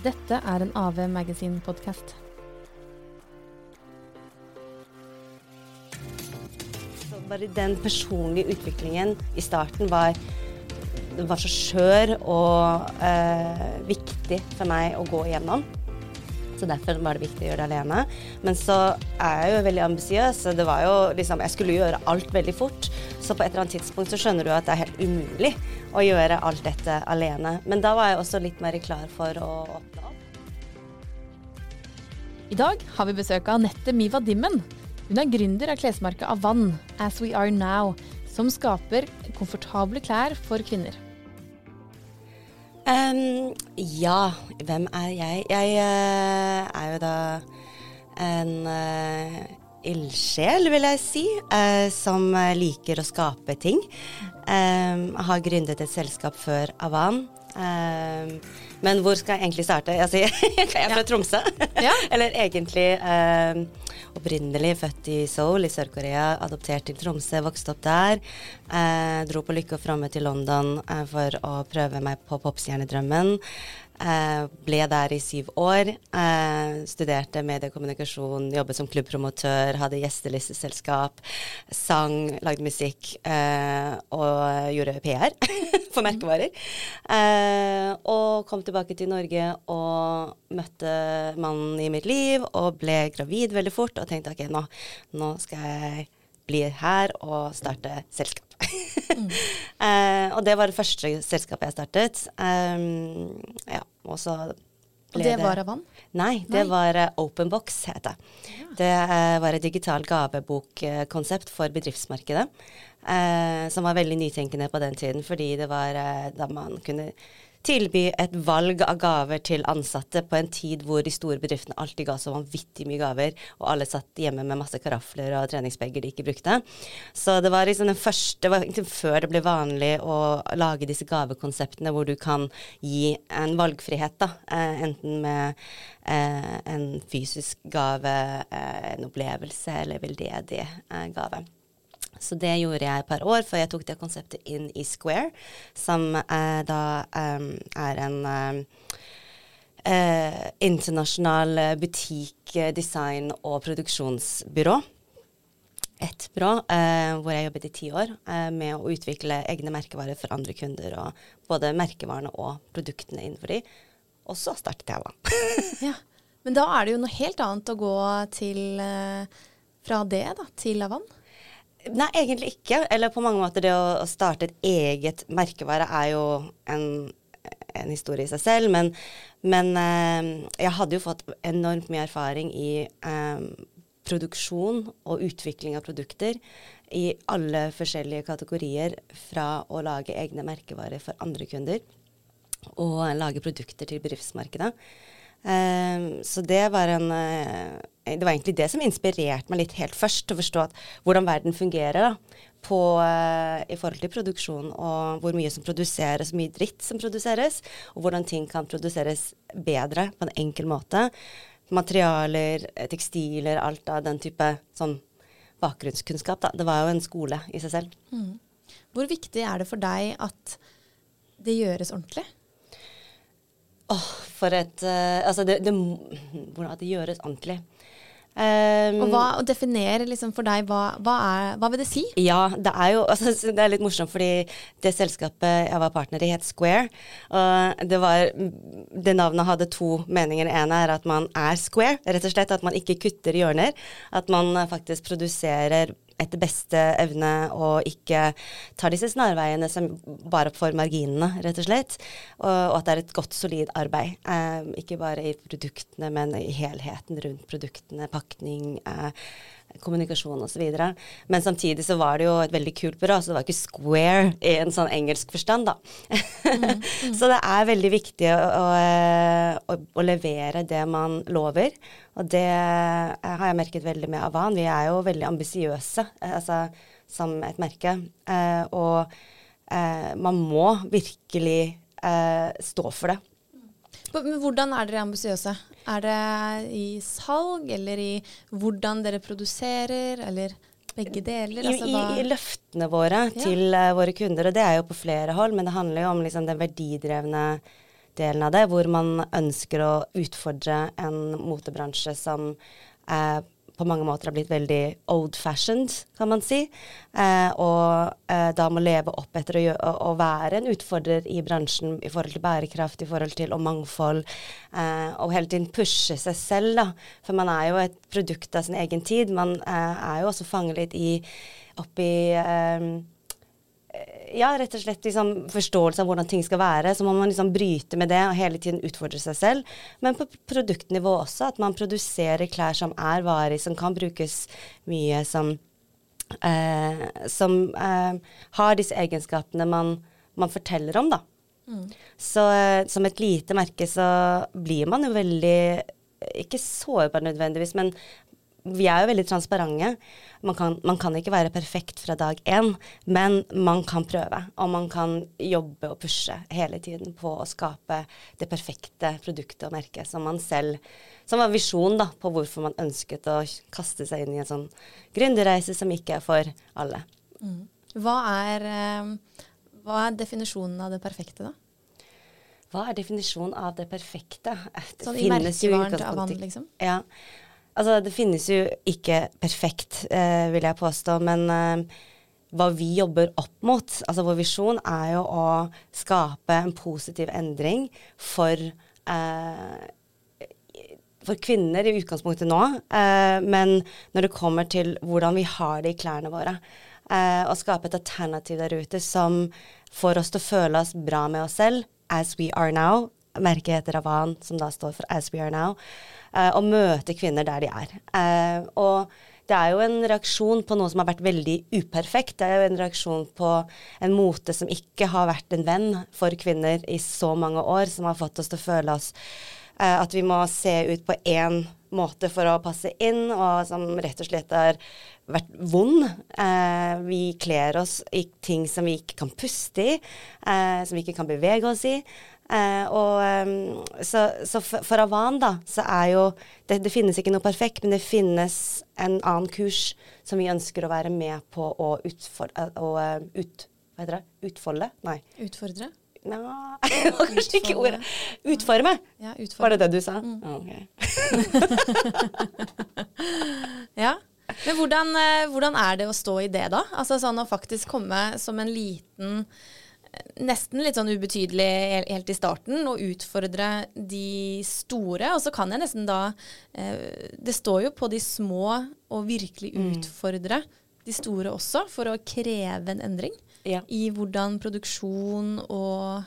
Dette er en AV Magazine-podkast. Bare den personlige utviklingen i starten var, var så skjør og eh, viktig for meg å gå igjennom. Så derfor var det viktig å gjøre det alene. Men så er jeg jo veldig ambisiøs, jo liksom Jeg skulle gjøre alt veldig fort. Så på et eller annet tidspunkt så skjønner du at det er helt umulig å gjøre alt dette alene. Men da var jeg også litt mer klar for å åpne opp. I dag har vi besøk av Anette Miva Dimmen. Hun er gründer av klesmerket Avann, As We Are Now, som skaper komfortable klær for kvinner. Um, ja, hvem er jeg? Jeg uh, er jo da en uh, ildsjel, vil jeg si, eh, som liker å skape ting. Eh, har gründet et selskap før Avan. Eh, men hvor skal jeg egentlig starte? Altså, jeg er fra Tromsø. Ja. Eller egentlig opprinnelig født i Seoul i Sør-Korea, adoptert til Tromsø, vokste opp der. Eh, dro på lykke og fromme til London eh, for å prøve meg på popstjernedrømmen. Eh, ble der i syv år. Eh, studerte mediekommunikasjon, jobbet som klubbpromotør, hadde gjestelisteselskap, sang, lagde musikk eh, og gjorde PR for merkevarer. Og kom tilbake til Norge og møtte mannen i mitt liv og ble gravid veldig fort og tenkte ok, nå, nå skal jeg bli her og starte selskap. mm. uh, og det var det første selskapet jeg startet. Um, ja, og så og det var Avan? Nei, det nei. var uh, Openbox, het det. Ja. Det uh, var et digital gavebokkonsept for bedriftsmarkedet. som var veldig nytenkende på den tiden, fordi det var da man kunne tilby et valg av gaver til ansatte på en tid hvor de store bedriftene alltid ga så vanvittig mye gaver, og alle satt hjemme med masse karafler og treningsbager de ikke brukte. Så det var liksom den første Det var liksom før det ble vanlig å lage disse gavekonseptene hvor du kan gi en valgfrihet, da. Eh, enten med eh, en fysisk gave, eh, en opplevelse eller veldedig gave. Så det gjorde jeg et par år før jeg tok det konseptet inn i Square, som eh, da um, er en um, eh, internasjonal butikk-, design- og produksjonsbyrå. Et byrå eh, hvor jeg jobbet i ti år eh, med å utvikle egne merkevarer for andre kunder. og Både merkevarene og produktene innenfor de. Og så startet jeg da. ja. Men da er det jo noe helt annet å gå til eh, fra det da, til Avan? Nei, egentlig ikke. Eller på mange måter det å, starte et eget merkevare er jo en, en historie i seg selv. Men, men eh, jeg hadde jo fått enormt mye erfaring i eh, produksjon og utvikling av produkter i alle forskjellige kategorier. Fra å lage egne merkevarer for andre kunder og lage produkter til bedriftsmarkedet. Eh, så det var en uh, Det var egentlig det som inspirerte meg litt helt først, til å forstå at, hvordan verden fungerer da, på, uh, i forhold til produksjon, og hvor mye som produseres, mye dritt som produseres, og hvordan ting kan produseres bedre på en enkel måte. Materialer, tekstiler, alt av den type sånn bakgrunnskunnskap. Da. Det var jo en skole i seg selv. Mm. Hvor viktig er det for deg at det gjøres ordentlig? Åh, for et uh, Altså, det, det, hvordan det gjøres ordentlig. Um, og hva, å definere liksom for deg, hva, hva, er, hva, vil det si? Ja, det er jo altså, det er litt morsomt, fordi det selskapet jeg var partner i, het Square. Og det, var, det navnet hadde to meninger. Det ene er at man er square, rett og slett. At man ikke kutter hjørner. At man faktisk produserer etter beste evne og ikke tar disse snarveiene som bare for marginene, rett og slett. Og, og at det er et godt, solid arbeid. Eh, ikke bare i produktene, men i helheten rundt produktene, pakning. Eh, kommunikasjon osv. Men samtidig så var det jo et veldig kult byrå, så det var ikke square i en sånn engelsk forstand, da. Mm, mm. så det er veldig viktig å, å, å, levere det man lover. Og det har jeg merket veldig med Avan. Vi er jo veldig ambisiøse altså, som et merke. Eh, og eh, man må virkelig eh, stå for det. Men hvordan er dere ambisiøse? Er det i salg, eller i hvordan dere produserer, eller begge deler? Altså, I, i, løftene våre ja. til uh, våre kunder, og det er jo på flere hold, men det handler jo om liksom, den verdidrevne delen av det, hvor man ønsker å utfordre en motebransje som eh, på mange måter har blitt veldig old fashioned, kan man si. Eh, og eh, da må leve opp etter å, gjøre, å, være en utfordrer i bransjen i forhold til bærekraft, i forhold til og mangfold. Eh, og hele tiden pushe seg selv, da. For man er jo et produkt av sin egen tid. Man eh, er jo også fanget litt i oppi eh, ja, rett og slett liksom, forståelse av hvordan ting skal være. Så må man liksom bryte med det og hele tiden utfordre seg selv. Men på produktnivå også, at man produserer klær som er varig, som kan brukes mye, som, eh, som eh, har disse egenskapene man, man, forteller om, da. Mm. Så eh, som et lite merke så blir man jo veldig ikke sårbar nødvendigvis, men vi er jo veldig transparente. Man kan, man kan, ikke være perfekt fra dag én, men man kan prøve. Og man kan jobbe og pushe hele tiden på å skape det perfekte produktet og merket som man selv Som var visjon da, på hvorfor man ønsket å kaste seg inn i en sånn gründerreise som ikke er for alle. Mm. Hva, er, eh, hva er definisjonen av det perfekte, da? Hva er definisjonen av det perfekte? Det sånn i merkevaren til Avan, liksom? Ja. Altså, det finnes jo ikke perfekt, eh, vil jeg påstå, men eh, hva vi jobber opp mot, altså vår visjon, er jo å skape en positiv endring for eh, for kvinner i utgangspunktet nå, eh, men når det kommer til hvordan vi har det i klærne våre. Eh, å skape et alternativ der ute som får oss til å føle oss bra med oss selv, as we are now. Merket heter Avan, som da står for as we are now Eh, og møte kvinner der de er. Eh, og det er jo en reaksjon på noe som har vært veldig uperfekt. Det er jo en reaksjon på en mote som ikke har vært en venn for kvinner i så mange år, som har fått oss til å føle oss eh, at vi må se ut på én måte for å passe inn, og som rett og slett har vært vond. Eh, vi kler oss i ting som vi ikke kan puste i, eh, som vi ikke kan bevege oss i. Eh, og, um, så, så for, for, Avan, da, så er jo det, det, finnes ikke noe perfekt, men det finnes en annen kurs som vi ønsker å være med på å utfordre å, ut, hva heter det? utfolde? Nei. Utfordre? Nei, det var kanskje ikke ordet. Utforme. Ja, utforme. Var det det du sa? Mm. Okay. ja. Men hvordan, eh, hvordan, er det å stå i det, da? Altså sånn å faktisk komme som en liten nesten litt sånn ubetydelig helt i starten, og utfordre de store. Og så kan jeg nesten da eh, Det står jo på de små å virkelig mm. utfordre mm. de store også, for å kreve en endring ja. i hvordan produksjon og,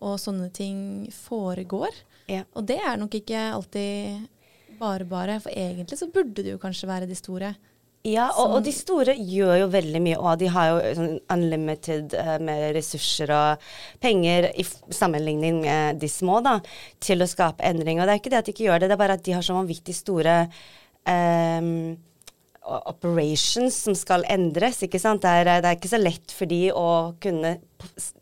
og, sånne ting foregår. Ja. Og det er nok ikke alltid bare bare, for egentlig så burde det jo kanskje være de store. Ja, og, og, de store gjør jo veldig mye, og de har jo sånn unlimited uh, med ressurser og penger i sammenligning med de små, da, til å skape endring. Og det er ikke det at de ikke gjør det, det er bare at de har så vanvittig store um, operations som skal endres, ikke sant. Det er, det er, ikke så lett for de å kunne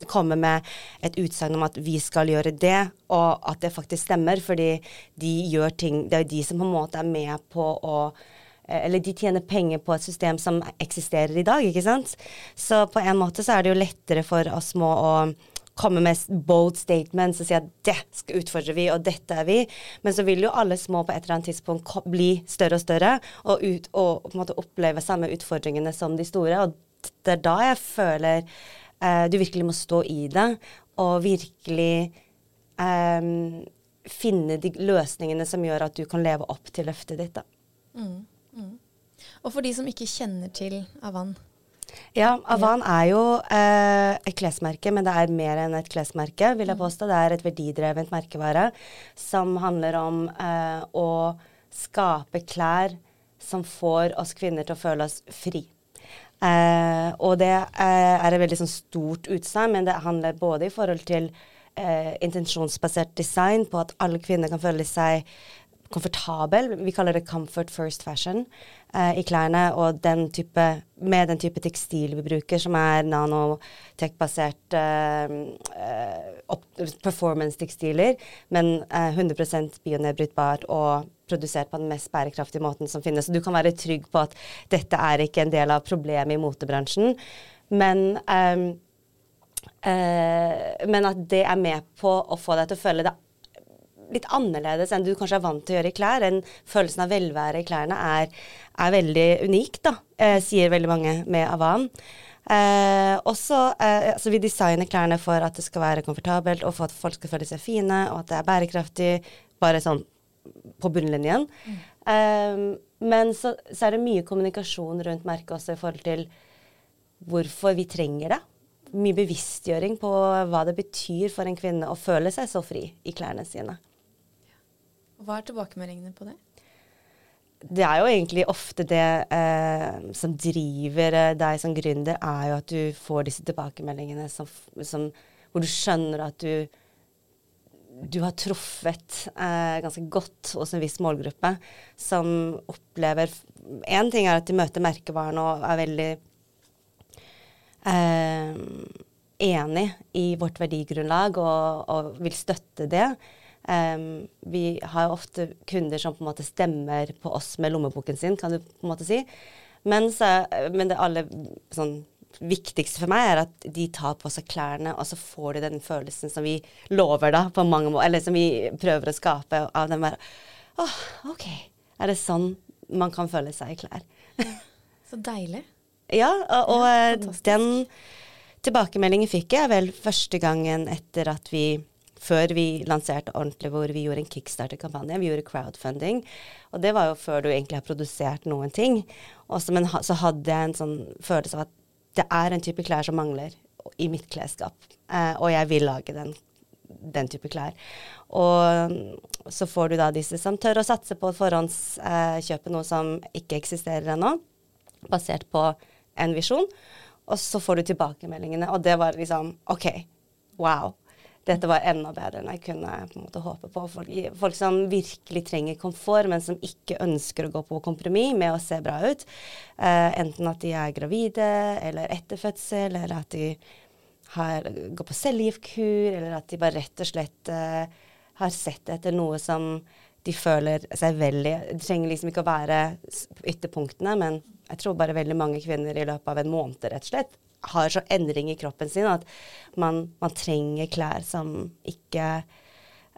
komme med et utsagn om at vi skal gjøre det, og at det faktisk stemmer, fordi de gjør ting Det er jo de som på en måte er med på å Eh, eller de tjener penger på et system som eksisterer i dag, ikke sant. Så på en måte så er det jo lettere for oss små å komme med bold statements og si at det skal utfordre vi, og dette er vi. Men så vil jo alle små på et eller annet tidspunkt bli større og større, og, ut, og på en måte oppleve samme utfordringene som de store. Og det er da jeg føler eh, du virkelig må stå i det, og virkelig eh, finne de løsningene som gjør at du kan leve opp til løftet ditt. da. Mm. Og for de som ikke kjenner til Avan? Ja, Avan er jo eh, et klesmerke, men det er mer enn et klesmerke, vil jeg mm. påstå. Det er et verdidrevet merkevare som handler om eh, å skape klær som får oss kvinner til å føle oss fri. Eh, og det eh, er et veldig sånn, stort utsagn, men det handler både i forhold til eh, intensjonsbasert design, på at alle kvinner kan føle seg komfortabel. Vi kaller det comfort first fashion eh, i klærne. Og den type, med den type tekstil vi bruker, som er nanotech-basert eh, eh performance-tekstiler, men eh, 100% bionedbrytbart og produsert på den mest bærekraftige måten som finnes. Så du kan være trygg på at dette er ikke en del av problemet i motebransjen. Men um, Eh, men at det er med på å få deg til å føle det litt annerledes enn du kanskje er vant til å gjøre i klær. Den følelsen av velvære i klærne er, er veldig unik, da, eh, sier veldig mange med Avan. Eh, også, eh, altså vi designer klærne for at det skal være komfortabelt, og for at folk skal føle seg fine, og at det er bærekraftig, bare sånn på bunnlinjen. Mm. Eh, men så, så, er det mye kommunikasjon rundt merket også i forhold til hvorfor vi trenger det. Mye bevisstgjøring på hva det betyr for en kvinne å føle seg så fri i klærne sine. Hva er tilbakemeldingene på det? Det er jo egentlig ofte det eh, som driver eh, deg som gründer, er jo at du får disse tilbakemeldingene som, som, hvor du skjønner at du, du har truffet eh, ganske godt hos en viss målgruppe, som opplever Én ting er at de møter merkevaren og er veldig eh, enig i vårt verdigrunnlag og, og vil støtte det. Um, vi har jo ofte kunder som på en måte stemmer på oss med lommeboken sin, kan du på en måte si. Men, så, men det aller sånn, viktigste for meg er at de tar på seg klærne, og så får de den følelsen som vi lover, da, på mange måter, eller som vi prøver å skape av dem. Bare, oh, OK. Er det sånn man kan føle seg i klær? så deilig. Ja, og, og ja, den tilbakemeldingen fikk jeg vel første gangen etter at vi før vi lanserte ordentlig, hvor vi gjorde en kickstarter-kampanje. Vi gjorde crowdfunding. Og det var jo før du egentlig har produsert noen ting. Også, men så hadde jeg en sånn følelse av at det er en type klær som mangler i mitt klesskap. Eh, og jeg vil lage den, den, type klær. Og så får du da disse som tør å satse på forhåndskjøpe eh, noe som ikke eksisterer ennå, basert på en visjon. Og så får du tilbakemeldingene, og det var liksom OK, wow dette var enda bedre enn jeg kunne på en måte håpe på. Folk, folk, som virkelig trenger komfort, men som ikke ønsker å gå på kompromiss med å se bra ut. Uh, enten at de er gravide, eller etter fødsel, eller at de har, går på cellegiftkur, eller at de bare rett og slett uh, har sett etter noe som de føler seg veldig Det trenger liksom ikke å være ytterpunktene, men jeg tror bare veldig mange kvinner i løpet av en måned rett og slett har så endring i kroppen sin at man, man trenger klær som ikke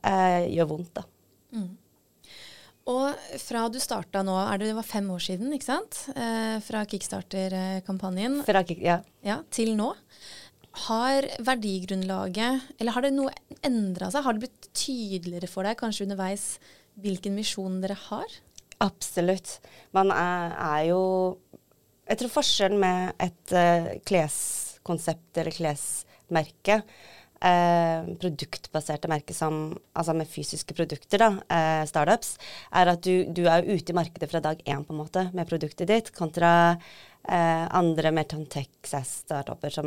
eh, gjør vondt. da. Mm. Og fra du starta nå, det, det var fem år siden, ikke sant? Eh, fra kickstarter-kampanjen ja. ja. til nå. Har verdigrunnlaget, eller har det noe endra seg? Har det blitt tydeligere for deg kanskje underveis hvilken misjon dere har? Absolutt. Man er, er jo jeg tror forskjellen med et uh, kleskonsept eller klesmerke, uh, produktbaserte merker som, altså med fysiske produkter, da, uh, startups, er at du, du, er ute i markedet fra dag én på en måte med produktet ditt, kontra andre mer sånn tech-startuper som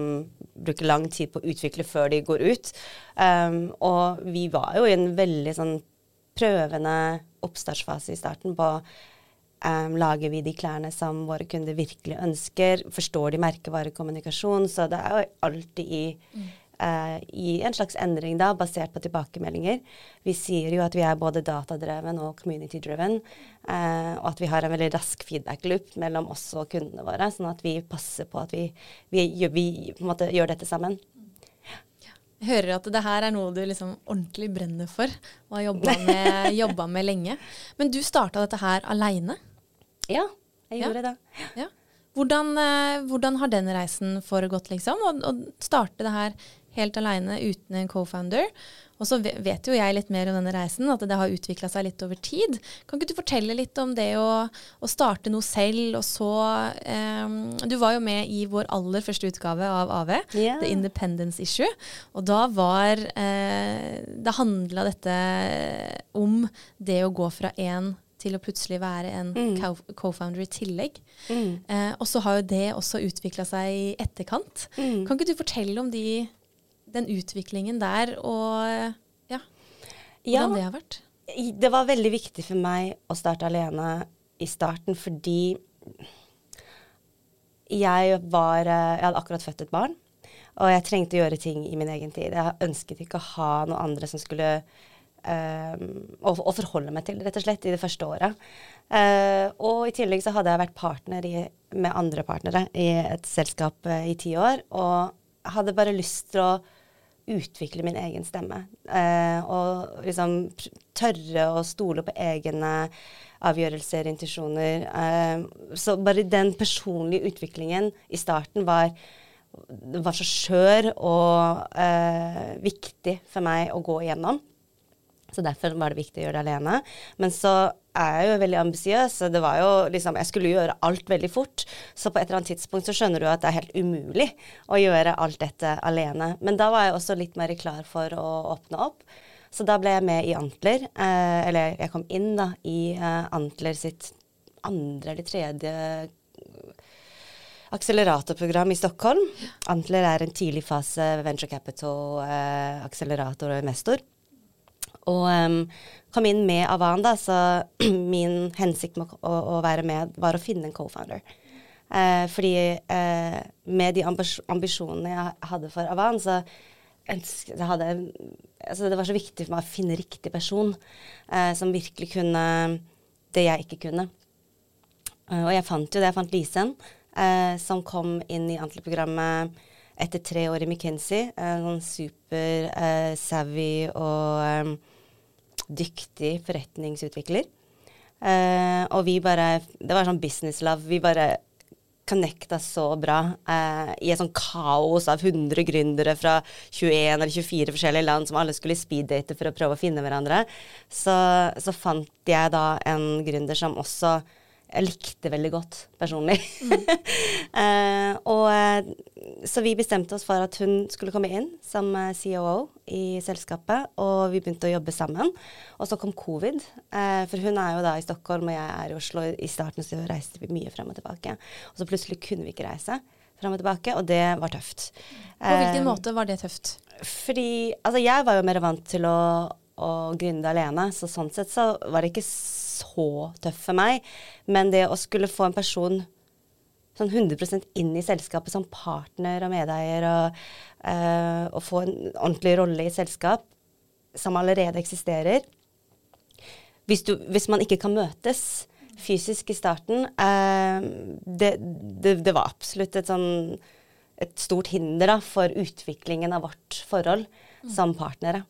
bruker lang tid på å utvikle før de går ut. Um, og vi var jo i en veldig sånn prøvende oppstartsfase i starten på Um, lager vi de klærne som våre kunder virkelig ønsker? Forstår de merkevarekommunikasjon? Så det er jo alltid i, mm. uh, i en slags endring, da, basert på tilbakemeldinger. Vi sier jo at vi er både datadreven og community-driven, uh, og at vi har en veldig rask feedback-loop mellom oss og kundene våre, sånn at vi passer på at vi, vi, vi på en måte gjør dette sammen. Hører at det her er noe du liksom ordentlig brenner for og har jobba med, med, lenge. Men du starta dette her aleine? Ja, jeg gjorde ja. det. Ja. Hvordan, eh, hvordan, har den reisen foregått, liksom? Å, starte det her helt aleine uten en co-founder. Og så vet jo jeg litt mer om denne reisen, at det har utvikla seg litt over tid. Kan ikke du fortelle litt om det å, å starte noe selv, og så um, Du var jo med i vår aller første utgave av AV, yeah. The Independence Issue. Og da var uh, Da handla dette om det å gå fra én til å plutselig være en mm. co-founder i tillegg. Mm. Eh, og så har jo det også utvikla seg i etterkant. Mm. Kan ikke du fortelle om de, den utviklingen der, og ja, hvordan ja, det har vært? Det var veldig viktig for meg å starte alene i starten fordi jeg var Jeg hadde akkurat født et barn, og jeg trengte å gjøre ting i min egen tid. Jeg ønsket ikke å ha noen andre som skulle å, å, forholde meg til, rett og slett, i det første året. Uh, og i tillegg så hadde jeg vært partner i, med andre partnere i et selskap uh, i ti år. Og hadde bare lyst til å utvikle min egen stemme. Eh, og liksom tørre å stole på egne avgjørelser, intuisjoner. Eh, så bare den personlige utviklingen i starten var, var så skjør og eh, viktig for meg å gå igjennom. Så derfor var det viktig å gjøre det alene. Men så er jo veldig ambisiøs, det var jo liksom Jeg skulle gjøre alt veldig fort. Så på et eller annet tidspunkt så skjønner du at det er helt umulig å gjøre alt dette alene. Men da var jeg også litt mer klar for å åpne opp. Så da ble jeg med i Antler. Eh, eller jeg kom inn da i eh, Antler sitt andre eller tredje akseleratorprogram i Stockholm. Antler er en tidlig fase venture capital, eh, og investor. Og um, kom inn med Avan, da, så min hensikt med å, å, være med var å finne en co-founder. Eh, fordi eh, med de ambisjonene jeg hadde for Avan, så jeg hadde altså Det var så viktig for meg å finne riktig person eh, som virkelig kunne det jeg ikke kunne. Uh, og jeg fant jo det. Jeg fant Lisen, uh, som kom inn i Antler-programmet etter tre år i McKinsey. Uh, sånn super savvy og dyktig forretningsutvikler. og vi bare Det var sånn business love. Vi bare connecta så bra uh, i et sånn kaos av 100 gründere fra 21 eller 24 forskjellige land som alle skulle speeddate for å prøve å finne hverandre, så, så fant jeg da en gründer som også jeg likte veldig godt personlig. Mm. uh, og, eh, så vi bestemte oss for at hun skulle komme inn som eh, COO i selskapet, og vi begynte å jobbe sammen. Og så kom covid, uh, for hun er jo da i Stockholm, og jeg er i Oslo. I starten så reiste vi mye frem og tilbake. Og så plutselig kunne vi ikke reise frem og tilbake, og det var tøft. På hvilken måte var det tøft? Fordi altså jeg var jo mer vant til å, å gründe alene, så sånn sett så var det ikke så tøff for meg. Men det å skulle få en person sånn 100 inn i selskapet som partner og medeier, og, uh, og få en ordentlig rolle i selskap som allerede eksisterer hvis, du, hvis man ikke kan møtes fysisk i starten uh, det, det, det, var absolutt et sånn et stort hinder da, for utviklingen av vårt forhold mm. som partnere.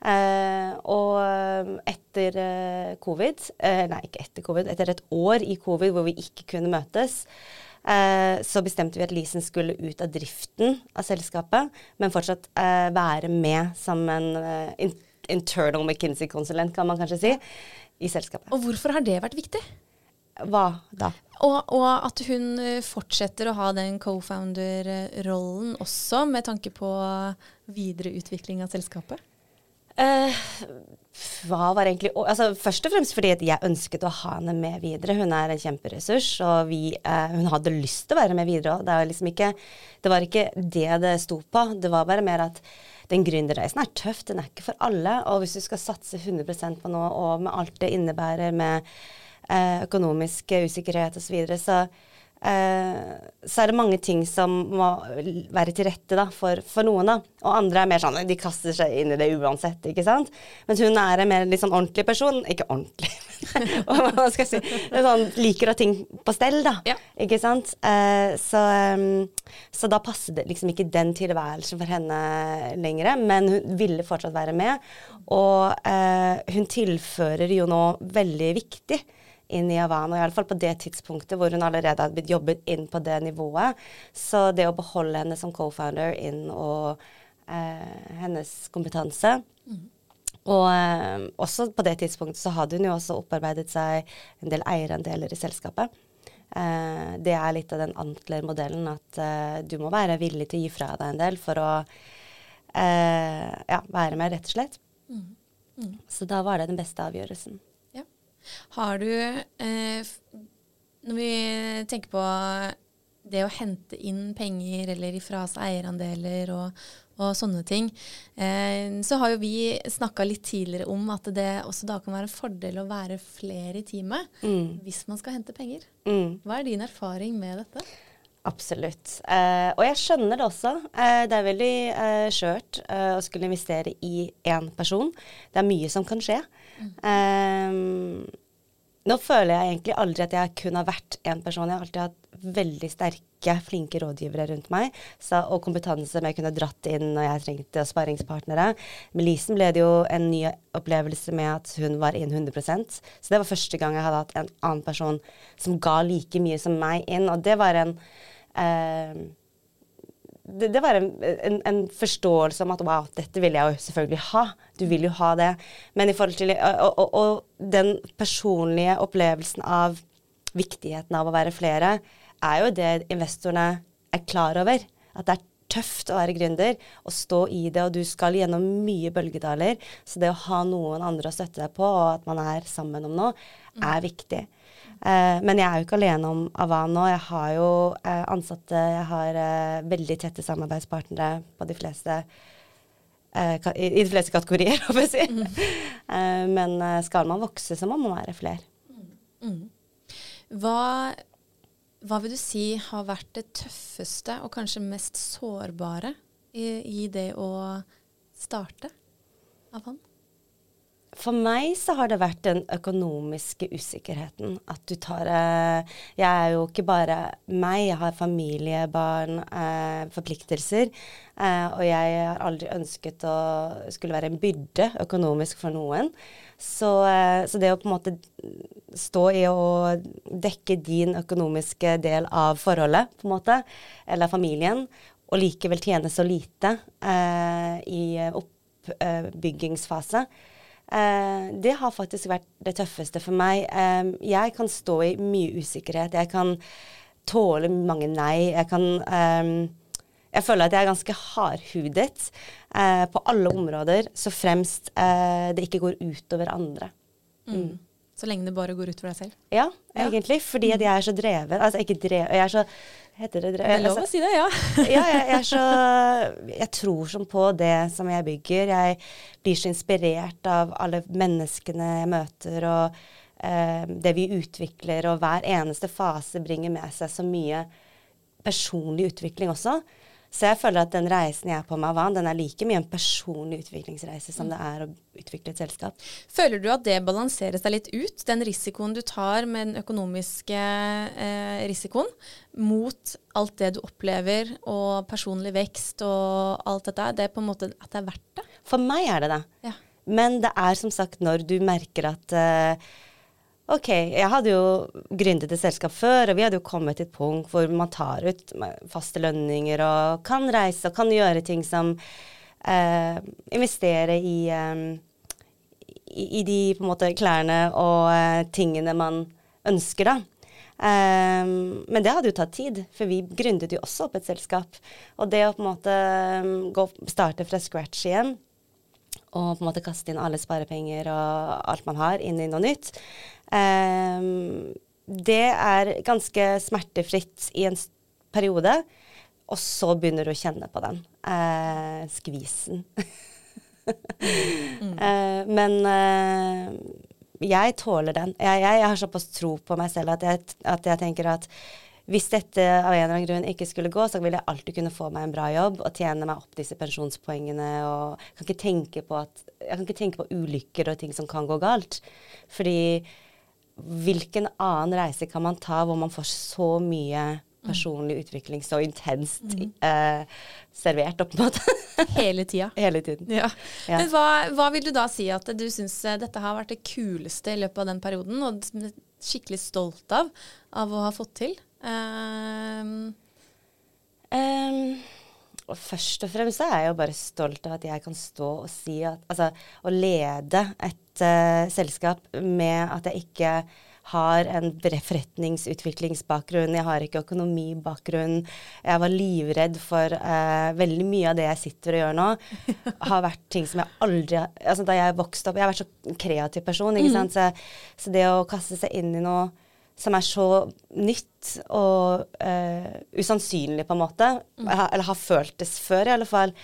Uh, og um, etter eh, covid, eh, nei ikke etter covid, etter et år i covid hvor vi ikke kunne møtes, så bestemte vi at Leasen skulle ut av driften av selskapet, men fortsatt være med som en in internal McKinsey-konsulent, kan man kanskje si, i selskapet. Og hvorfor har det vært viktig? Hva da? Og, og, at hun fortsetter å ha den co-founder-rollen også, med tanke på videre utvikling av selskapet? Uh, hva var egentlig altså, Først og fremst fordi jeg ønsket å ha henne med videre. Hun er en kjemperessurs, og vi, uh, hun hadde lyst til å være med videre òg. Det, liksom det, var ikke det det sto på. Det var bare mer at den gründerreisen er tøff. Den er ikke for alle. Og hvis du skal satse 100 på noe, og med alt det innebærer med uh, økonomisk usikkerhet osv., så, videre, så så er det mange ting som må være til rette da, for, for, noen. da. Og andre er mer sånn de kaster seg inn i det uansett. ikke sant? Mens hun er en mer litt sånn ordentlig person. Ikke ordentlig, men hva skal jeg si. Sånn, liker å ha ting på stell, da. Ja. Ikke sant? Uh, så, um, så, da passer det liksom ikke den tilværelsen for henne lenger. Men hun ville fortsatt være med. Og hun tilfører jo nå veldig viktig inn i Havana, iallfall på det tidspunktet hvor hun allerede hadde blitt jobbet inn på det nivået. Så det å beholde henne som co-founder inn og eh, hennes kompetanse mm. Og eh, også på det tidspunktet så hadde hun jo også opparbeidet seg en del eierandeler i selskapet. Eh, det er litt av den Antler-modellen at eh, du må være villig til å gi fra deg en del for å eh, ja, være med, rett og slett. Mm. Mm. Så da var det den beste avgjørelsen. Har du eh, Når vi tenker på det å hente inn penger eller ifra seg eierandeler og, og sånne ting, eh, så har jo vi snakka litt tidligere om at det også da kan være en fordel å være flere i teamet mm. hvis man skal hente penger. Mm. Hva er din erfaring med dette? Absolutt. Eh, og jeg skjønner det også. Eh, det er veldig eh, skjørt eh, å skulle investere i én person. Det er mye som kan skje. Mm. nå føler jeg egentlig aldri at jeg kun har vært én person. Jeg har alltid hatt veldig sterke, flinke rådgivere rundt meg. Så, og kompetanse som jeg kunne dratt inn når jeg trengte sparringspartnere. Med Lisen ble det jo en ny opplevelse med at hun var inn 100% Så det var første gang jeg hadde hatt en annen person som ga like mye som meg inn. Og det var en eh, det, det, var en, en, en, forståelse om at wow, dette vil jeg jo selvfølgelig ha. Du vil jo ha det. Men i forhold til og, og, og den personlige opplevelsen av viktigheten av å være flere, er jo det investorene er klar over. At det er tøft å være gründer og stå i det, og du skal gjennom mye bølgedaler. Så det å ha noen andre å støtte deg på, og at man er sammen om noe, er viktig. Eh, men jeg er jo ikke alene om Avan nå. Jeg har jo eh, ansatte, jeg har eh, veldig tette samarbeidspartnere på de fleste eh, i, de fleste kategorier, håper jeg å si. Mm. Eh, men skal man vokse, så må man være flere. Mm. Hva, hva, vil du si har vært det tøffeste og kanskje mest sårbare i, i det å starte Avan? For meg så har det vært den økonomiske usikkerheten. At du tar eh, Jeg er jo ikke bare meg, jeg har familie, barn, eh, forpliktelser. Eh, og jeg har aldri ønsket å skulle være en byrde økonomisk for noen. Så, eh, så, det å på en måte stå i å dekke din økonomiske del av forholdet, på en måte, eller familien, og likevel tjene så lite eh, i oppbyggingsfase, Uh, det har faktisk vært det tøffeste for meg. Eh, jeg kan stå i mye usikkerhet. Jeg kan tåle mange nei. Jeg kan eh, Jeg føler at jeg er ganske hardhudet uh, på alle områder, så fremst uh, det ikke går utover andre. Mm. Så lenge det bare går ut for deg selv? Ja, ja. egentlig. Fordi jeg er så dreven. Altså ikke dreven Jeg er så Heter det drevet? Det er lov altså, å si det, ja. ja, jeg, jeg, er så Jeg tror sånn på det som jeg bygger. Jeg blir så inspirert av alle menneskene jeg møter, og eh, det vi utvikler, og hver eneste fase bringer med seg så mye personlig utvikling også. Så jeg føler at den reisen jeg er på med Avan, den er like mye en personlig utviklingsreise som mm. det er å utvikle et selskap. Føler du at det balanserer seg litt ut, den risikoen du tar med den økonomiske eh, risikoen, mot alt det du opplever, og personlig vekst og alt dette? Det er på en måte at det er verdt det? For meg er det det. Ja. Men det er som sagt når du merker at eh, OK, jeg hadde jo gründet et selskap før, og vi hadde jo kommet til et punkt hvor man tar ut faste lønninger og kan reise og kan gjøre ting som eh, Investere i, eh, i, de på en måte klærne og eh, tingene man ønsker, da. Um, men det hadde jo tatt tid, for vi gründet jo også opp et selskap. Og det å på en måte um, gå, starte fra scratch igjen, og på en måte kaste inn alle sparepenger og alt man har, inn i noe nytt, det er ganske smertefritt i en periode, og så begynner du å kjenne på den uh, skvisen. mm. uh, men uh, jeg tåler den. Jeg, jeg, jeg, har såpass tro på meg selv at jeg, at jeg, tenker at hvis dette av en eller annen grunn ikke skulle gå, så vil jeg alltid kunne få meg en bra jobb og tjene meg opp disse pensjonspoengene. og kan ikke tenke på at, Jeg kan ikke tenke på ulykker og ting som kan gå galt. Fordi hvilken annen reise kan man ta hvor man får så mye personlig utvikling så intenst mm. eh, servert, på en måte. Hele tida. Hele tiden. Ja. Ja. Men hva, hva, vil du da si at du syns eh, dette har vært det kuleste i løpet av den perioden, og skikkelig stolt av, av å ha fått til? Um. Um, og først og fremst er jeg jo bare stolt av at jeg kan stå og si at Altså, å lede et uh, selskap med at jeg ikke har en forretningsutviklingsbakgrunn, jeg har ikke økonomibakgrunn. Jeg var livredd for uh, veldig mye av det jeg sitter og gjør nå. har vært ting som jeg aldri Altså da jeg vokste opp Jeg har vært så kreativ person, ikke mm. sant. Så, så det å kaste seg inn i noe som er så nytt og uh, usannsynlig, på en måte. Mm. Eller har føltes før, i alle fall.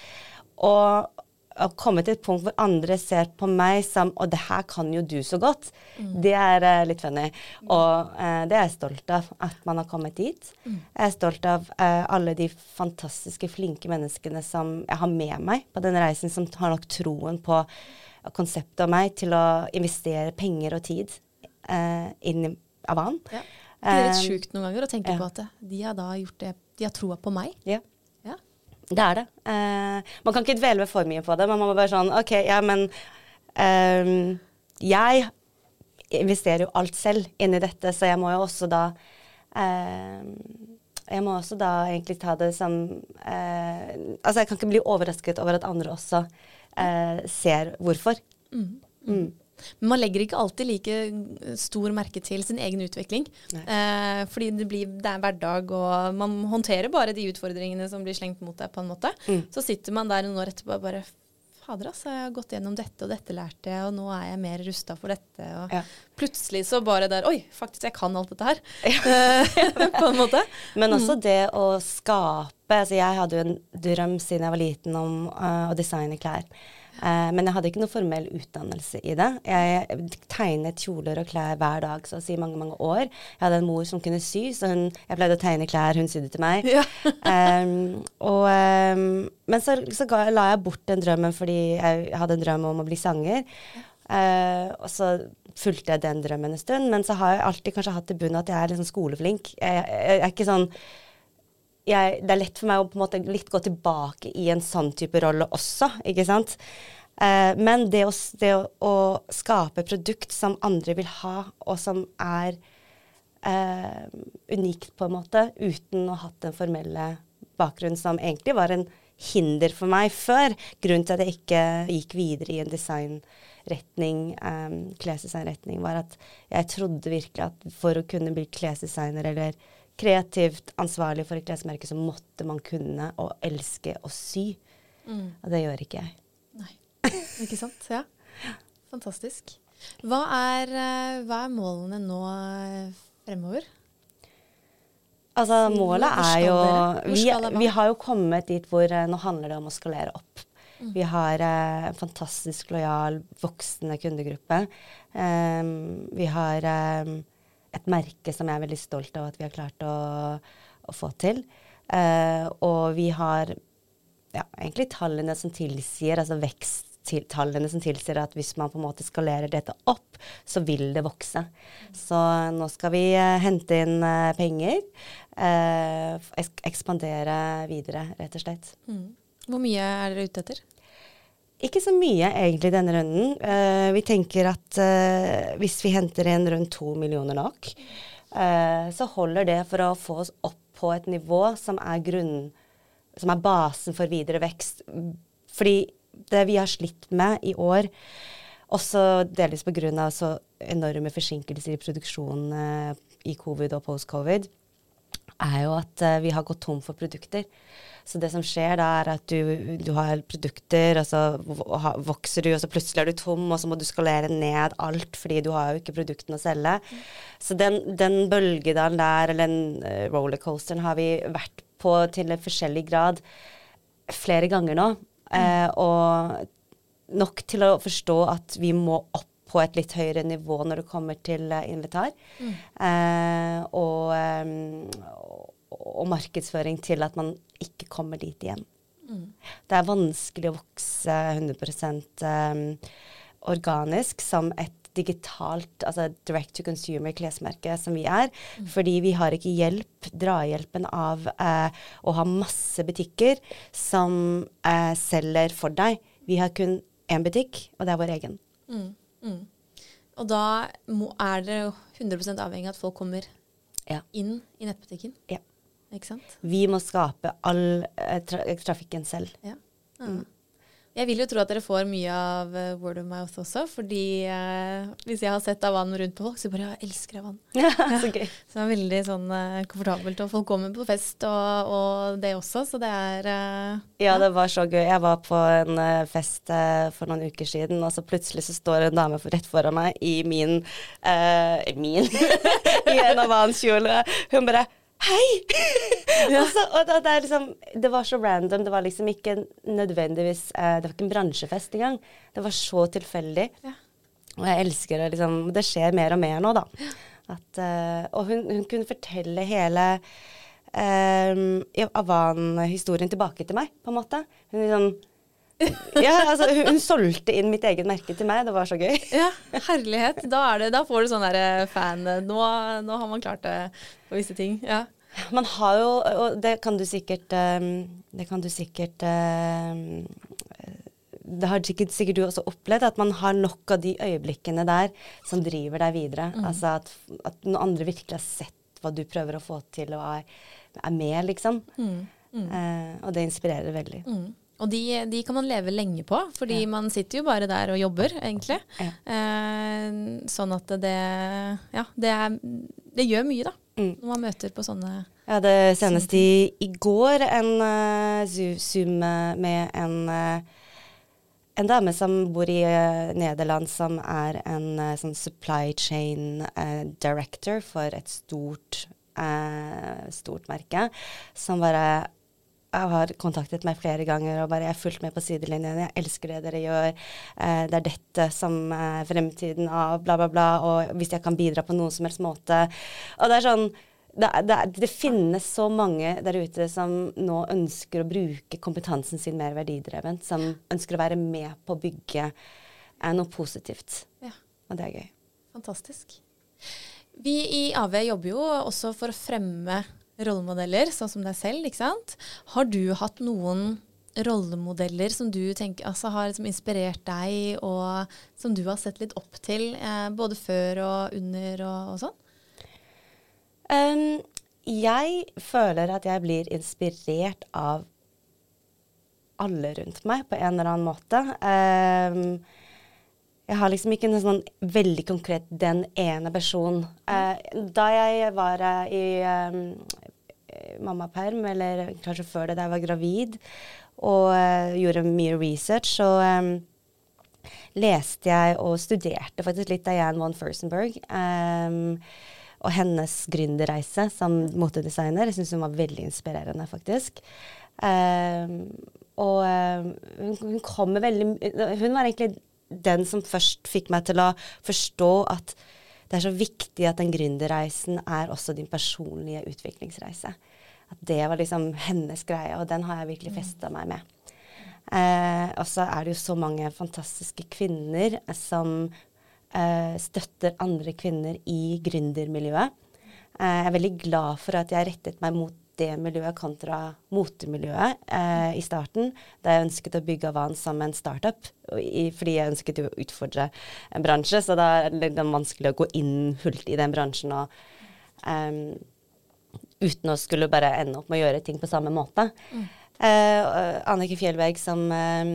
Og å komme til et punkt hvor andre ser på meg som Og det her kan jo du så godt. Mm. Det er uh, litt funny. Og uh, det er jeg stolt av, at man har kommet dit. Mm. Jeg er stolt av uh, alle de fantastiske, flinke menneskene som jeg har med meg på denne reisen, som har nok troen på konseptet av meg til å investere penger og tid inn i Avan. Ja. Det er litt Eh, sjukt noen ganger å tenke ja. på at de har da gjort det De har troa på meg. Ja. Ja. Det er det. Eh, man kan ikke dvele for mye på det, men man må bare sånn OK, ja, men ehm, Jeg investerer jo alt selv inn i dette, så jeg må jo også da ehm, Jeg må også da egentlig ta det som eh, Altså, jeg kan ikke bli overrasket over at andre også eh, ser hvorfor. Mm. Men man legger ikke alltid like stor merke til sin egen utvikling. Eh, fordi det, blir, det er hverdag, og man håndterer bare de utfordringene som blir slengt mot deg, på en måte. Mm. Så sitter man der noen år etterpå og bare Fader, altså, jeg har gått gjennom dette, og dette lærte jeg, og nå er jeg mer rusta for dette. Og Ja. plutselig så bare der Oi, faktisk, jeg kan alt dette her. Eh, på en måte. Men også det å skape altså Jeg hadde jo en drøm siden jeg var liten om uh, å designe klær. Eh, men jeg hadde ikke noe formell utdannelse i det. Jeg tegnet kjoler og klær hver dag, så å si mange, mange år. Jeg hadde en mor som kunne sy, så hun, jeg pleide å tegne klær, hun sydde til meg. Ja. um, og, um, men så, så ga, la jeg bort den drømmen fordi jeg hadde en drøm om å bli sanger. Uh, og så fulgte jeg den drømmen en stund, men så har jeg alltid kanskje hatt i bunnen at jeg er sånn skoleflink. Jeg, jeg, jeg er ikke sånn jeg, det er lett for meg å på en måte litt gå tilbake i en sånn type rolle også, ikke sant. Eh, men det, å, det å, skape produkt som andre vil ha, og som er eh, unikt på en måte, uten å ha hatt den formelle bakgrunnen som egentlig var en hinder for meg før. Grunnen til at jeg ikke gikk videre i en designretning, um, klesdesignretning, var at jeg trodde virkelig at for å kunne bli klesdesigner eller kreativt ansvarlig for et klesmerke, så måtte man kunne og elske å sy. Mm. Og det gjør ikke jeg. Nei. Ikke sant? Ja. Fantastisk. Hva er, eh, hva er målene nå eh, fremover? Altså, målet er jo vi, vi har jo kommet dit hvor eh, nå handler det om å skalere opp. Mm. Vi har eh, en fantastisk lojal, voksende kundegruppe. Um, vi har ehm, et merke som jeg er veldig stolt av at vi har klart å, å få til. Uh, og vi har ja, egentlig tallene som tilsier, altså veksttallene som tilsier at hvis man på en måte skalerer dette opp, så vil det vokse. Så nå skal vi uh, hente inn uh, penger. ekspandere videre, rett og slett. Mm. Hvor mye er dere ute etter? Ikke så mye egentlig denne runden. Uh, vi tenker at uh, hvis vi henter inn rundt to millioner nok, uh, så holder det for å få oss opp på et nivå som er grunnen, som er basen for videre vekst. Fordi det vi har slitt med i år, også delvis pga. så enorme forsinkelser i produksjonen i covid og post-covid, er jo at eh, vi har gått tom for produkter. Så det som skjer da, er at du, du har produkter, og så vokser du, og så plutselig er du tom, og så må du skalere ned alt, fordi du har jo ikke produktene å selge. Så den, den bølgedalen der, eller den uh, rollercoasteren, har vi vært på til en forskjellig grad flere ganger nå. Eh, og nok til å forstå at vi må opp på et litt høyere nivå når det kommer til invitar. invitar. Eh, og, ehm, og, og markedsføring til at man ikke kommer dit igjen. Det er vanskelig å vokse 100% ehm, organisk som et digitalt, altså direct to consumer klesmerke som vi er. Fordi vi har ikke hjelp, drahjelpen av eh, å ha masse butikker som eh, selger for deg. Vi har kun én butikk, og det er vår egen. Mm. Mm. Og da må, er dere jo 100 avhengig av at folk kommer Ja. inn i nettbutikken. Ja. Ikke sant? Vi må skape all eh, tra trafikken selv. Ja. Ja. Jeg vil jo tro at dere får mye av eh, word of mouth også, fordi eh, hvis jeg har sett Avan rundt på folk, så bare jeg elsker Avan. Så gøy. Så det er veldig sånn eh, komfortabelt, og folk kommer på fest og, og det også, så det er eh, Ja, det var så gøy. Jeg var på en eh, fest eh, for noen uker siden, og så plutselig så står en dame for- rett foran meg i min Min I en Avan-kjole. Hun bare Hei! og så, og da, det, liksom, det var så random. Det var liksom ikke nødvendigvis eh, Det var ikke en bransjefest engang. Det var så tilfeldig. Ja. Og jeg elsker det liksom Det skjer mer og mer nå, da. At, eh, og hun, hun kunne fortelle hele um, Avan-historien tilbake til meg, på en måte. Hun liksom ja, altså, hun, hun solgte inn mitt eget merke til meg. Det var så gøy. Ja, herlighet. Da, er det, da får du sånn derre fan nå, nå har man klart det på visse ting. Ja. Man har jo, og det kan du sikkert um, Det kan du sikkert det har sikkert, sikkert, du også opplevd, at man har nok av de øyeblikkene der som driver deg videre. Mm. Altså at, at, noen andre virkelig har sett hva du prøver å få til, og er, er med, liksom. Mm. Mm. Eh, og det inspirerer veldig. Og de, de, kan man leve lenge på, fordi ja. man sitter jo bare der og jobber, egentlig. Ja. Eh, sånn at det Ja, det, er, det gjør mye, da. Mm. Når man møter på sånne Jeg hadde senest i, i går en uh, Zoom med en uh, en dame som bor i uh, Nederland, som er en sånn supply chain director for et stort, stort merke, som bare jeg har kontaktet meg flere ganger og bare jeg har fulgt med på sidelinjen. Jeg elsker det dere gjør. Eh, det er dette som er fremtiden av bla, bla, bla. Og hvis jeg kan bidra på noen som helst måte. Og det er sånn det, det, det, finnes så mange der ute som nå ønsker å bruke kompetansen sin mer verdidrevent. Som ønsker å være med på å bygge eh, noe positivt. Ja. Og det er gøy. Fantastisk. Vi i AV jobber jo også for å fremme rollemodeller, sånn som deg selv. ikke sant? Har du hatt noen rollemodeller som du tenker altså, har liksom inspirert deg, og som du har sett litt opp til, eh, både før og under og, og sånn? Um, jeg føler at jeg blir inspirert av alle rundt meg på en eller annen måte. Um, jeg har liksom ikke en sånn veldig konkret den ene personen. Uh, da jeg var uh, i um, mammaperm, eller kanskje før det da jeg var gravid, og uh, gjorde mye research, så um, leste jeg og studerte faktisk litt Diane von Furstenberg. Um, og hennes gründerreise som motedesigner. Jeg syns hun var veldig inspirerende, faktisk. Um, og hun, hun kommer veldig Hun var egentlig den som først fikk meg til å forstå at det er så viktig at den gründerreisen er også din personlige utviklingsreise. At det var liksom hennes greie, og den har jeg virkelig mm. festa meg med. Eh, og så er det jo så mange fantastiske kvinner som eh, støtter andre kvinner i gründermiljøet. Eh, jeg er veldig glad for at jeg rettet meg mot det miljøet kontra motemiljøet eh, i starten, da jeg ønsket å bygge Avan som en startup. I, fordi jeg ønsket å utfordre en bransje, så da er det vanskelig å gå inn fullt i den bransjen og um, uten å skulle bare ende opp med å gjøre ting på samme måte. Mm. Uh, Annike Fjellberg, som uh,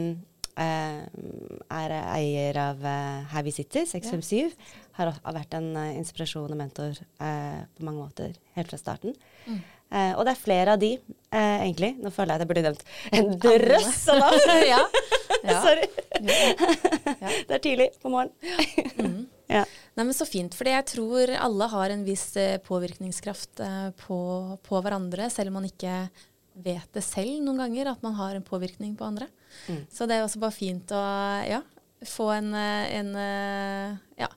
er eier av uh, Her vi sitter, 657, ja. har, vært en uh, inspirasjon og mentor på mange måter helt fra starten. Mm. Og det er flere av de, egentlig. Nå føler jeg at jeg burde nevnt en drøss av navn. ja. ja. Sorry. Ja. det er tidlig på morgenen. mm. Ja. Nei, men Så fint. For jeg tror alle har en viss eh, påvirkningskraft eh, på, på, hverandre, selv om man ikke vet det selv noen ganger, at man har en påvirkning på andre. Mm. Så det er også bare fint å ja, få en, eh, en ja,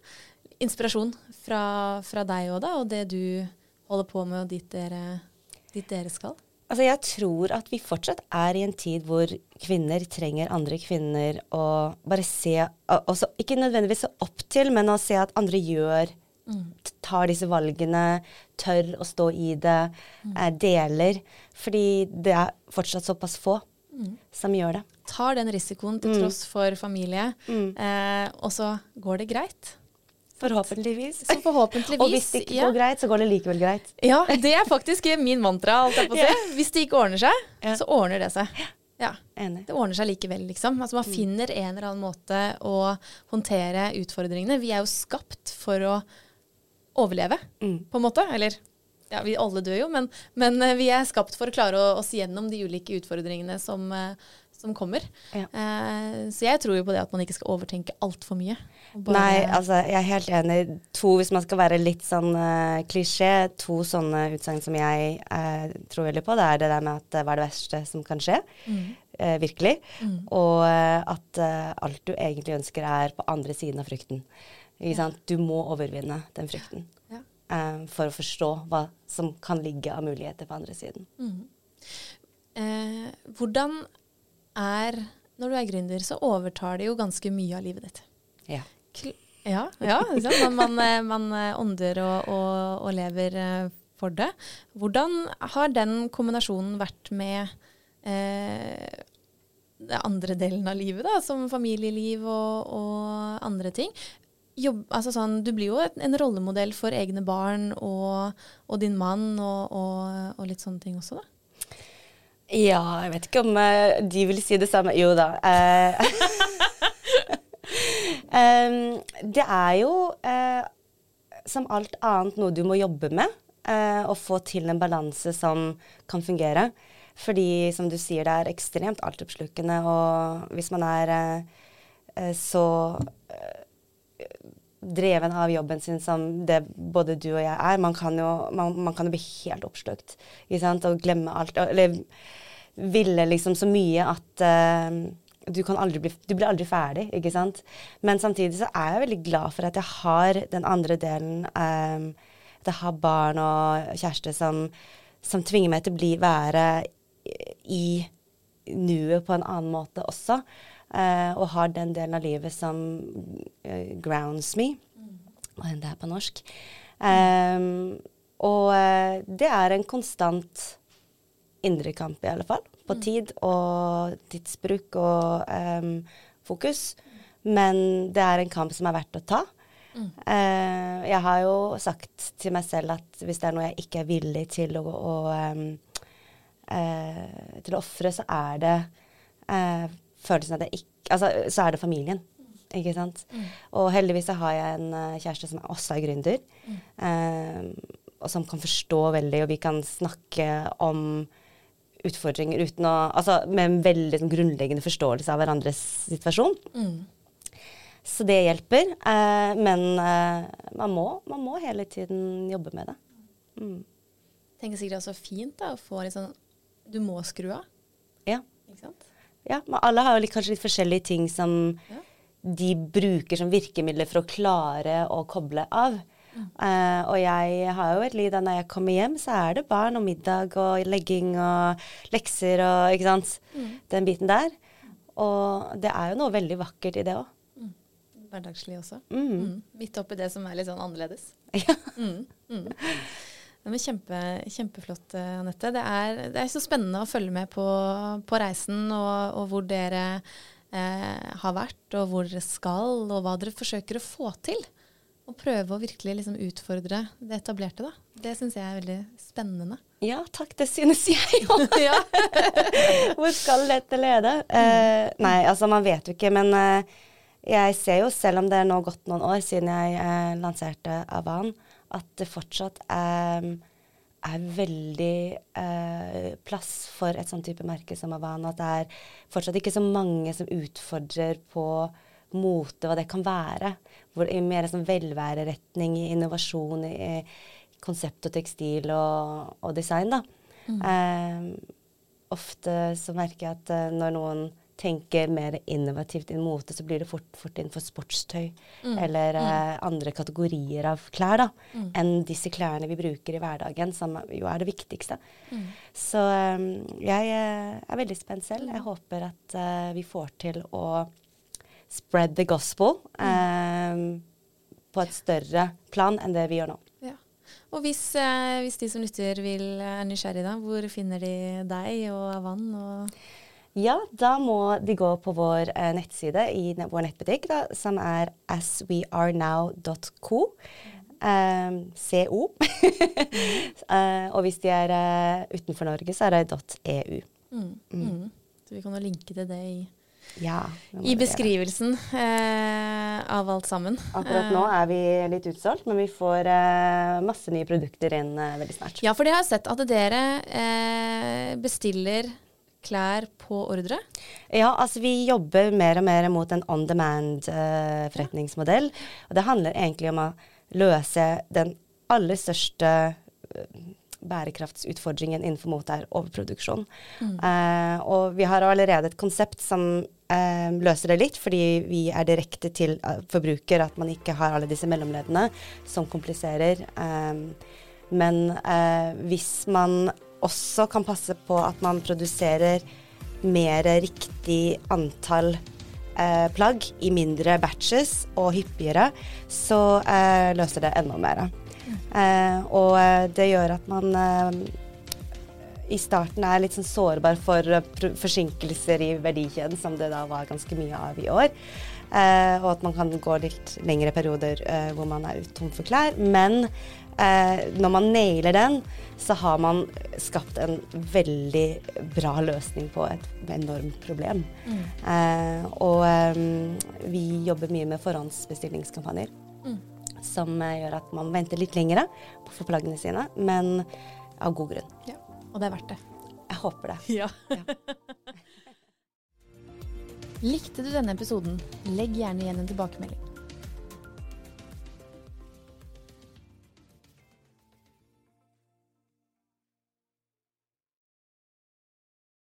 inspirasjon fra, fra deg òg, da, og det du holder på med, og dit dere, dit dere skal. Altså jeg tror at vi fortsatt er i en tid hvor kvinner trenger andre kvinner å bare se også, Ikke nødvendigvis se opp til, men å se at andre gjør mm. Tar disse valgene, tør å stå i det, mm. eh, deler. Fordi det er fortsatt såpass få mm. som gjør det. Tar den risikoen til tross for familie, eh, og så går det greit. Forhåpentligvis. Så forhåpentligvis. og hvis det ikke går greit, så går det likevel greit. Ja, det er faktisk min mantra. si. Hvis det ikke ordner seg, ja. så ordner det seg. Ja, Enig. Det ordner seg likevel, liksom. Altså Man mm. finner en eller annen måte å håndtere utfordringene. Vi er jo skapt for å overleve, mm. på en måte. Eller ja, vi alle dør jo, men, men eh, vi er skapt for å klare oss gjennom de ulike utfordringene som, uh, som kommer. Ja. Eh, så jeg tror jo på det at man ikke skal overtenke altfor mye. Nei, altså jeg er helt enig. To, hvis man skal være litt sånn uh, klisjé, to sånne utsagn som jeg uh, tror veldig på, det er det der med at hva er det verste som kan skje? Mm. virkelig. Mm. Og at alt du egentlig ønsker, er på andre siden av frykten. Ja. Du må overvinne den frykten ja. for å forstå hva som kan ligge av muligheter på andre siden. Mm. hvordan er når du er gründer, så overtar det jo ganske mye av livet ditt. Ja. Kl ja, ja man, man, eh, man, eh, ånder og, og, og, lever eh, for det. Hvordan har den kombinasjonen vært med eh, den andre delen av livet, da, som familieliv og, og andre ting? Jobb, altså sånn, du blir jo en rollemodell for egne barn og, og din mann og, og, litt sånne ting også, da? Ja, jeg vet ikke om uh, de vil si det samme. Jo da. Uh, det er jo uh, som alt annet noe du må jobbe med. Å få til en balanse som kan fungere. Fordi som du sier, det er ekstremt altoppslukende. Og hvis man er så dreven av jobben sin som det både du og jeg er. Man kan jo, man, man kan jo bli helt oppslukt og glemme alt. Eller ville liksom så mye at uh, du, bli, du blir aldri ferdig, ikke sant. Men samtidig så er jeg veldig glad for at jeg har den andre delen. Um, at jeg har barn og kjæreste som, som tvinger meg til å bli, være i nuet på en annen måte også. Uh, og har den delen av livet som uh, grounds me, hva enn det er på norsk. Um, og uh, det er en konstant indre kamp, i alle fall. På mm. tid og tidsbruk og um, fokus. Men det er en kamp som er verdt å ta. Mm. jeg har jo sagt til meg selv at hvis det er noe jeg ikke er villig til å, å um, til å ofre, så er det følelsen av det ikke Altså, så er det familien. Ikke sant. Mm. Og heldigvis så har jeg en uh, kjæreste som også er gründer, mm. uh, og som kan forstå veldig, og vi kan snakke om utfordringer uten å Altså med en veldig sånn, grunnleggende forståelse av hverandres situasjon. Mm. Så det hjelper. Eh, men man må, man, må, hele tiden jobbe med det. Mm. Tenker sikkert er fint da, å få litt sånn Du må skru av. Ja. Ikke sant? ja, alle har jo litt, kanskje litt forskjellige ting som ja. de bruker som virkemidler for å klare å koble av. Mm. Uh, og jeg har jo et liv da når jeg kommer hjem, så er det barn og middag og legging og lekser og ikke sant. Mm. Den biten der. Og det er jo noe veldig vakkert i det òg. Mm. Hverdagslig også. Mm. mm. Midt oppi det som er litt sånn annerledes. Ja. Mm. Men kjempe, kjempeflott, eh, Anette. Det er, det er, så spennende å følge med på, på reisen og, og, hvor dere eh, har vært, og hvor dere skal, og hva dere forsøker å få til. Og prøve å virkelig liksom utfordre det etablerte. da. Det syns jeg er veldig spennende. Ja, takk. Det synes jeg jo. hvor skal dette lede? Eh, nei, altså man vet jo ikke. Men eh, jeg ser jo, selv om det er nå gått noen år siden jeg eh, lanserte Avan, at det fortsatt er, er veldig eh, plass for et sånn type merke som Avan. At det er fortsatt ikke så mange som utfordrer på mote, hva det kan være. Hvor, I mer sånn velværeretning, i innovasjon, i, i konsept og tekstil og, og design. da. Mm. Eh, ofte så merker jeg at uh, når noen tenker mer innovativt innen mote, så blir det fort, fort innenfor sportstøy mm. eller mm. Eh, andre kategorier av klær da, mm. enn disse klærne vi bruker i hverdagen, som jo er det viktigste. Mm. Så jeg eh, er veldig spent selv. Jeg håper at uh, vi får til å spread the gospel mm. på et større plan enn det vi gjør nå. Ja. Og hvis, uh, hvis, de som lytter vil er nysgjerrig, da, hvor finner de deg og Avan? og ja, da må de gå på vår eh, nettside i vår nettbutikk, da, som er aswearenow.co. Um, CO. uh, og hvis de er uh, utenfor Norge, så er det .eu. Mm. Mm. Mm. Så vi kan jo linke til det i, ja, i beskrivelsen eh, av alt sammen. Akkurat nå er vi litt utsolgt, men vi får masse nye produkter inn veldig snart. Ja, for de har sett at dere bestiller klær på ordre? Ja, altså vi jobber mer og mer mot en on demand-forretningsmodell. Uh, og det handler egentlig om å løse den aller største bærekraftsutfordringen innenfor mote er overproduksjon. Mm. Eh, og vi har allerede et konsept som eh, løser det litt, fordi vi er direkte til uh, forbruker, at man ikke har alle disse mellomleddene som kompliserer. Eh, men hvis man også kan passe på at man produserer mer riktig antall eh, plagg i mindre batches og hyppigere, så eh, løser det enda mer. Eh, og eh, det gjør at man eh, i starten er litt sånn sårbar for eh, forsinkelser i verdikjeden, som det da var ganske mye av i år. Eh, og at man kan gå litt lengre perioder eh, hvor man er tom for klær. Men eh, når man nailer den, så har man skapt en veldig bra løsning på et enormt problem. Mm. Eh, og vi jobber mye med forhåndsbestillingskampanjer. Mm. Som eh, gjør at man venter litt lengre på å få plaggene sine, men av god grunn. Ja, og det er verdt det. Jeg håper det. Ja. ja. Likte du denne episoden, legg gjerne igjen en tilbakemelding.